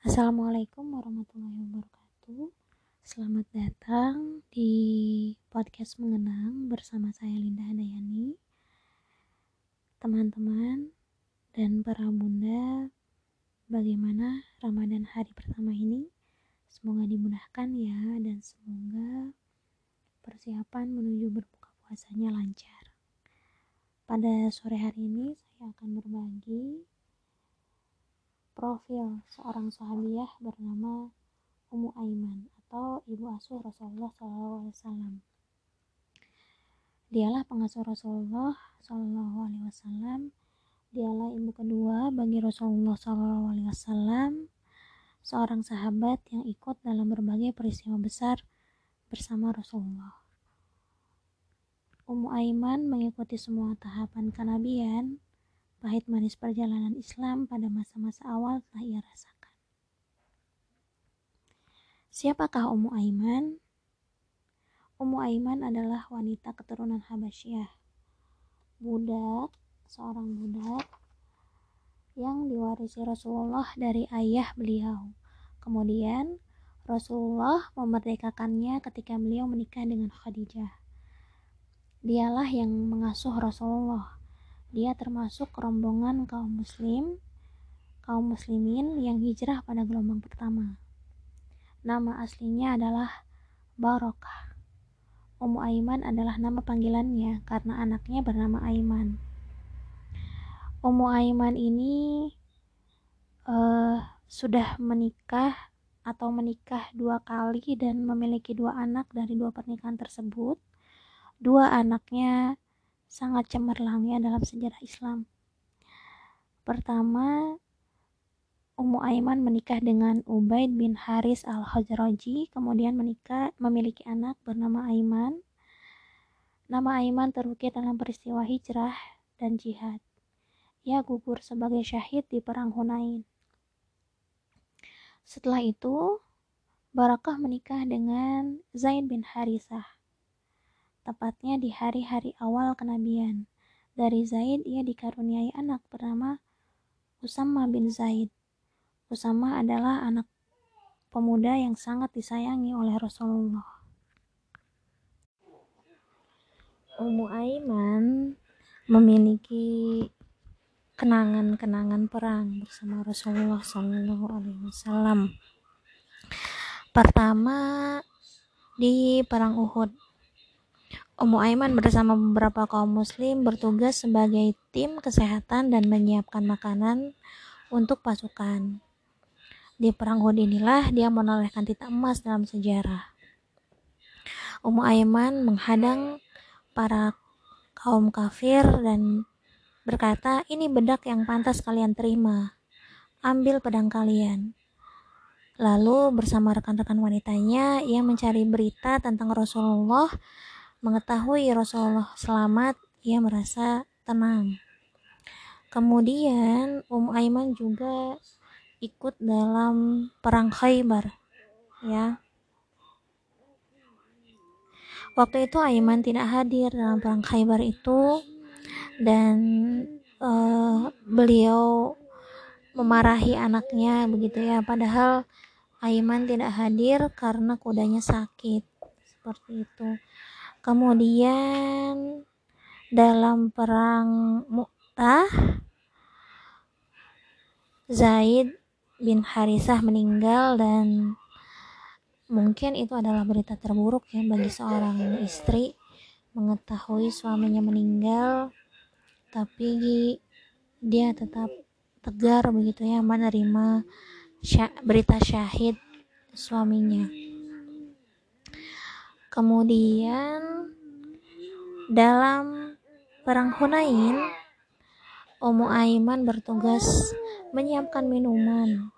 Assalamualaikum warahmatullahi wabarakatuh. Selamat datang di podcast mengenang bersama saya Linda Handayani. Teman-teman dan para bunda, bagaimana Ramadan hari pertama ini? Semoga dimudahkan ya dan semoga persiapan menuju berbuka puasanya lancar. Pada sore hari ini saya akan berbagi profil seorang sahabiah bernama Ummu Aiman atau ibu asuh Rasulullah SAW. Dialah pengasuh Rasulullah SAW. Dialah ibu kedua bagi Rasulullah SAW, seorang sahabat yang ikut dalam berbagai peristiwa besar bersama Rasulullah. Ummu Aiman mengikuti semua tahapan kenabian pahit manis perjalanan Islam pada masa-masa awal telah ia rasakan. Siapakah Ummu Aiman? Ummu Aiman adalah wanita keturunan Habasyah. Budak, seorang budak yang diwarisi Rasulullah dari ayah beliau. Kemudian Rasulullah memerdekakannya ketika beliau menikah dengan Khadijah. Dialah yang mengasuh Rasulullah dia termasuk rombongan kaum muslim, kaum muslimin yang hijrah pada gelombang pertama. Nama aslinya adalah Barokah. Ummu Aiman adalah nama panggilannya karena anaknya bernama Aiman. Ummu Aiman ini uh, sudah menikah atau menikah dua kali dan memiliki dua anak dari dua pernikahan tersebut. Dua anaknya sangat cemerlang ya dalam sejarah Islam. Pertama, Ummu Aiman menikah dengan Ubaid bin Haris al-Khazraji, kemudian menikah memiliki anak bernama Aiman. Nama Aiman terukir dalam peristiwa hijrah dan jihad. Ia gugur sebagai syahid di perang Hunain. Setelah itu, Barakah menikah dengan Zaid bin Harisah tepatnya di hari-hari awal kenabian. Dari Zaid ia dikaruniai anak bernama Usama bin Zaid. Usama adalah anak pemuda yang sangat disayangi oleh Rasulullah. Ummu Aiman memiliki kenangan-kenangan perang bersama Rasulullah Shallallahu Alaihi Wasallam. Pertama di perang Uhud Ummu Aiman bersama beberapa kaum muslim bertugas sebagai tim kesehatan dan menyiapkan makanan untuk pasukan. Di perang Uhud inilah dia menorehkan titak emas dalam sejarah. Ummu Aiman menghadang para kaum kafir dan berkata, "Ini bedak yang pantas kalian terima. Ambil pedang kalian." Lalu bersama rekan-rekan wanitanya, ia mencari berita tentang Rasulullah mengetahui Rasulullah selamat, ia merasa tenang. Kemudian Um Aiman juga ikut dalam perang Khaybar, ya. Waktu itu Aiman tidak hadir dalam perang Khaybar itu dan uh, beliau memarahi anaknya begitu ya padahal Aiman tidak hadir karena kudanya sakit seperti itu Kemudian dalam perang Mu'tah Zaid bin Harisah meninggal dan mungkin itu adalah berita terburuk ya bagi seorang istri mengetahui suaminya meninggal tapi dia tetap tegar begitu ya menerima berita syahid suaminya. Kemudian dalam perang Hunain, Ummu Aiman bertugas menyiapkan minuman.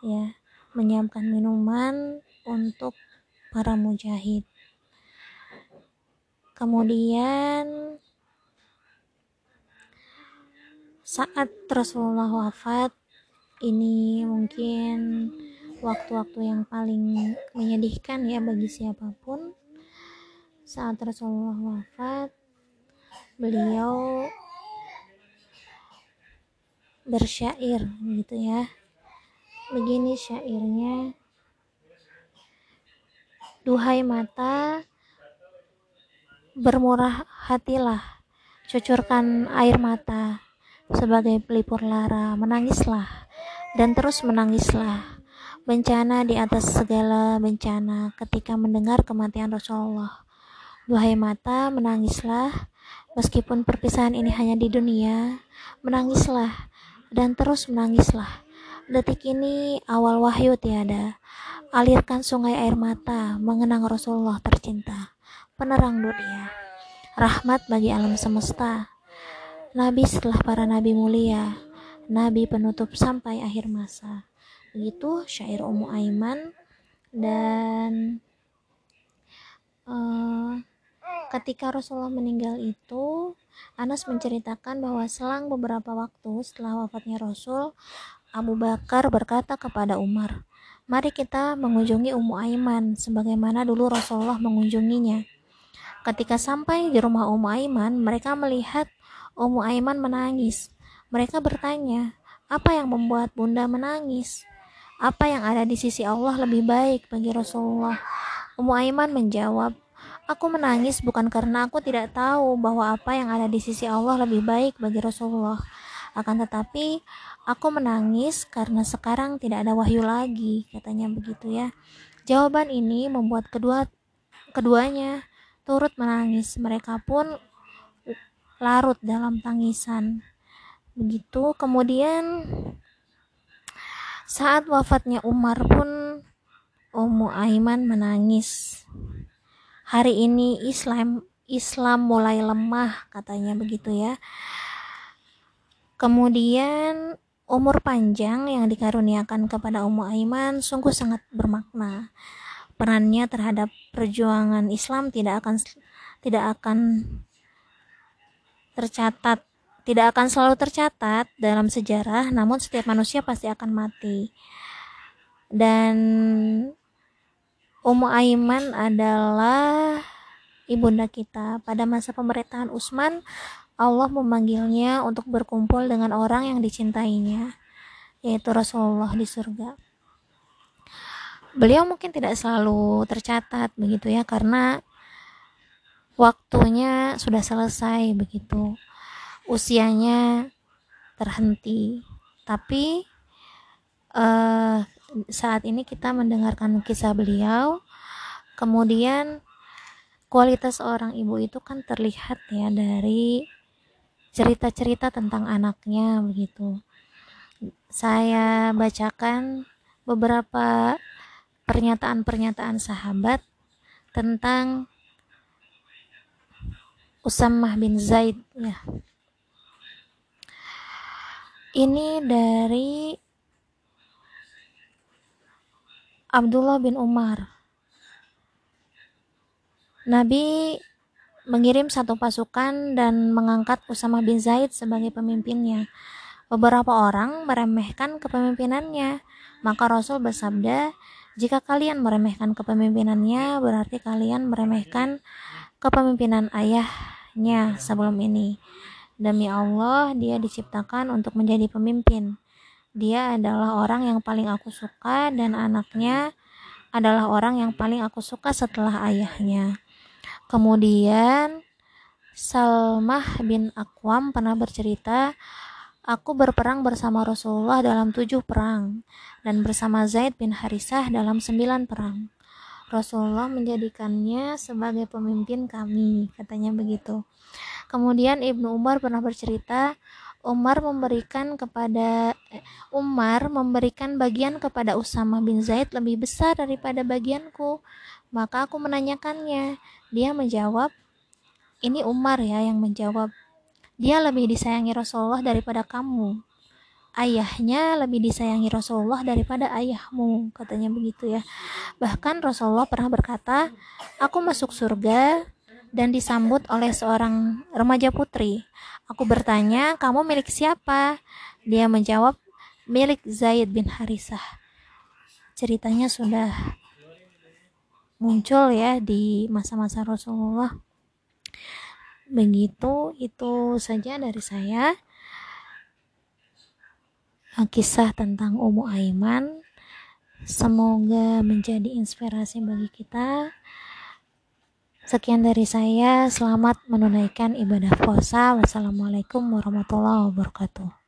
Ya, menyiapkan minuman untuk para mujahid. Kemudian saat Rasulullah wafat ini mungkin waktu-waktu yang paling menyedihkan ya bagi siapa pun. Saat Rasulullah wafat beliau bersyair gitu ya. Begini syairnya Duhai mata bermurah hatilah cucurkan air mata sebagai pelipur lara menangislah dan terus menangislah bencana di atas segala bencana. Ketika mendengar kematian Rasulullah. Duhai mata, menangislah, meskipun perpisahan ini hanya di dunia, menangislah, dan terus menangislah. Detik ini awal wahyu tiada, alirkan sungai air mata, mengenang Rasulullah tercinta, penerang dunia, rahmat bagi alam semesta, Nabi setelah para nabi mulia, Nabi penutup sampai akhir masa begitu syair Ummu Aiman. Dan uh, ketika Rasulullah meninggal itu Anas menceritakan bahwa selang beberapa waktu setelah wafatnya Rasul Abu Bakar berkata kepada Umar mari kita mengunjungi Ummu Aiman sebagaimana dulu Rasulullah mengunjunginya. Ketika sampai di rumah Ummu Aiman mereka melihat Ummu Aiman menangis. Mereka bertanya apa yang membuat bunda menangis apa yang ada di sisi Allah lebih baik bagi Rasulullah. Ummu Aiman menjawab, Aku menangis bukan karena aku tidak tahu bahwa apa yang ada di sisi Allah lebih baik bagi Rasulullah. Akan tetapi, aku menangis karena sekarang tidak ada wahyu lagi, katanya begitu ya. Jawaban ini membuat kedua keduanya turut menangis. Mereka pun larut dalam tangisan. Begitu, kemudian saat wafatnya Umar pun Ummu Aiman menangis. Hari ini Islam Islam mulai lemah katanya begitu ya. Kemudian umur panjang yang dikaruniakan kepada Ummu Aiman sungguh sangat bermakna. Perannya terhadap perjuangan Islam tidak akan tidak akan tercatat tidak akan selalu tercatat dalam sejarah, namun setiap manusia pasti akan mati. Dan Ummu Aiman adalah ibunda kita. Pada masa pemerintahan Utsman, Allah memanggilnya untuk berkumpul dengan orang yang dicintainya, yaitu Rasulullah di surga. Beliau mungkin tidak selalu tercatat begitu ya karena waktunya sudah selesai begitu usianya terhenti. Tapi uh, saat ini kita mendengarkan kisah beliau. Kemudian kualitas seorang ibu itu kan terlihat ya dari cerita-cerita tentang anaknya begitu. Saya bacakan beberapa pernyataan-pernyataan sahabat tentang Usamah bin Zaid ya ini dari Abdullah bin Umar. Nabi mengirim satu pasukan dan mengangkat Usama bin Zaid sebagai pemimpinnya. Beberapa orang meremehkan kepemimpinannya. Maka Rasul bersabda, "Jika kalian meremehkan kepemimpinannya, berarti kalian meremehkan kepemimpinan ayahnya sebelum ini." Demi Allah, dia diciptakan untuk menjadi pemimpin. Dia adalah orang yang paling aku suka dan anaknya adalah orang yang paling aku suka setelah ayahnya. Kemudian Salmah bin Akwam pernah bercerita, Aku berperang bersama Rasulullah dalam tujuh perang dan bersama Zaid bin Harisah dalam sembilan perang. Rasulullah menjadikannya sebagai pemimpin kami, katanya begitu. Kemudian Ibnu Umar pernah bercerita, Umar memberikan kepada eh, Umar memberikan bagian kepada Usama bin Zaid lebih besar daripada bagianku. Maka aku menanyakannya. Dia menjawab, ini Umar ya yang menjawab. Dia lebih disayangi Rasulullah daripada kamu. Ayahnya lebih disayangi Rasulullah daripada ayahmu, katanya begitu ya. Bahkan Rasulullah pernah berkata, "Aku masuk surga dan disambut oleh seorang remaja putri. Aku bertanya, "Kamu milik siapa?" Dia menjawab, "Milik Zaid bin Harisah." Ceritanya sudah muncul ya di masa-masa Rasulullah. Begitu, itu saja dari saya. Kisah tentang Ummu Aiman. Semoga menjadi inspirasi bagi kita. Sekian dari saya. Selamat menunaikan ibadah puasa. Wassalamualaikum warahmatullahi wabarakatuh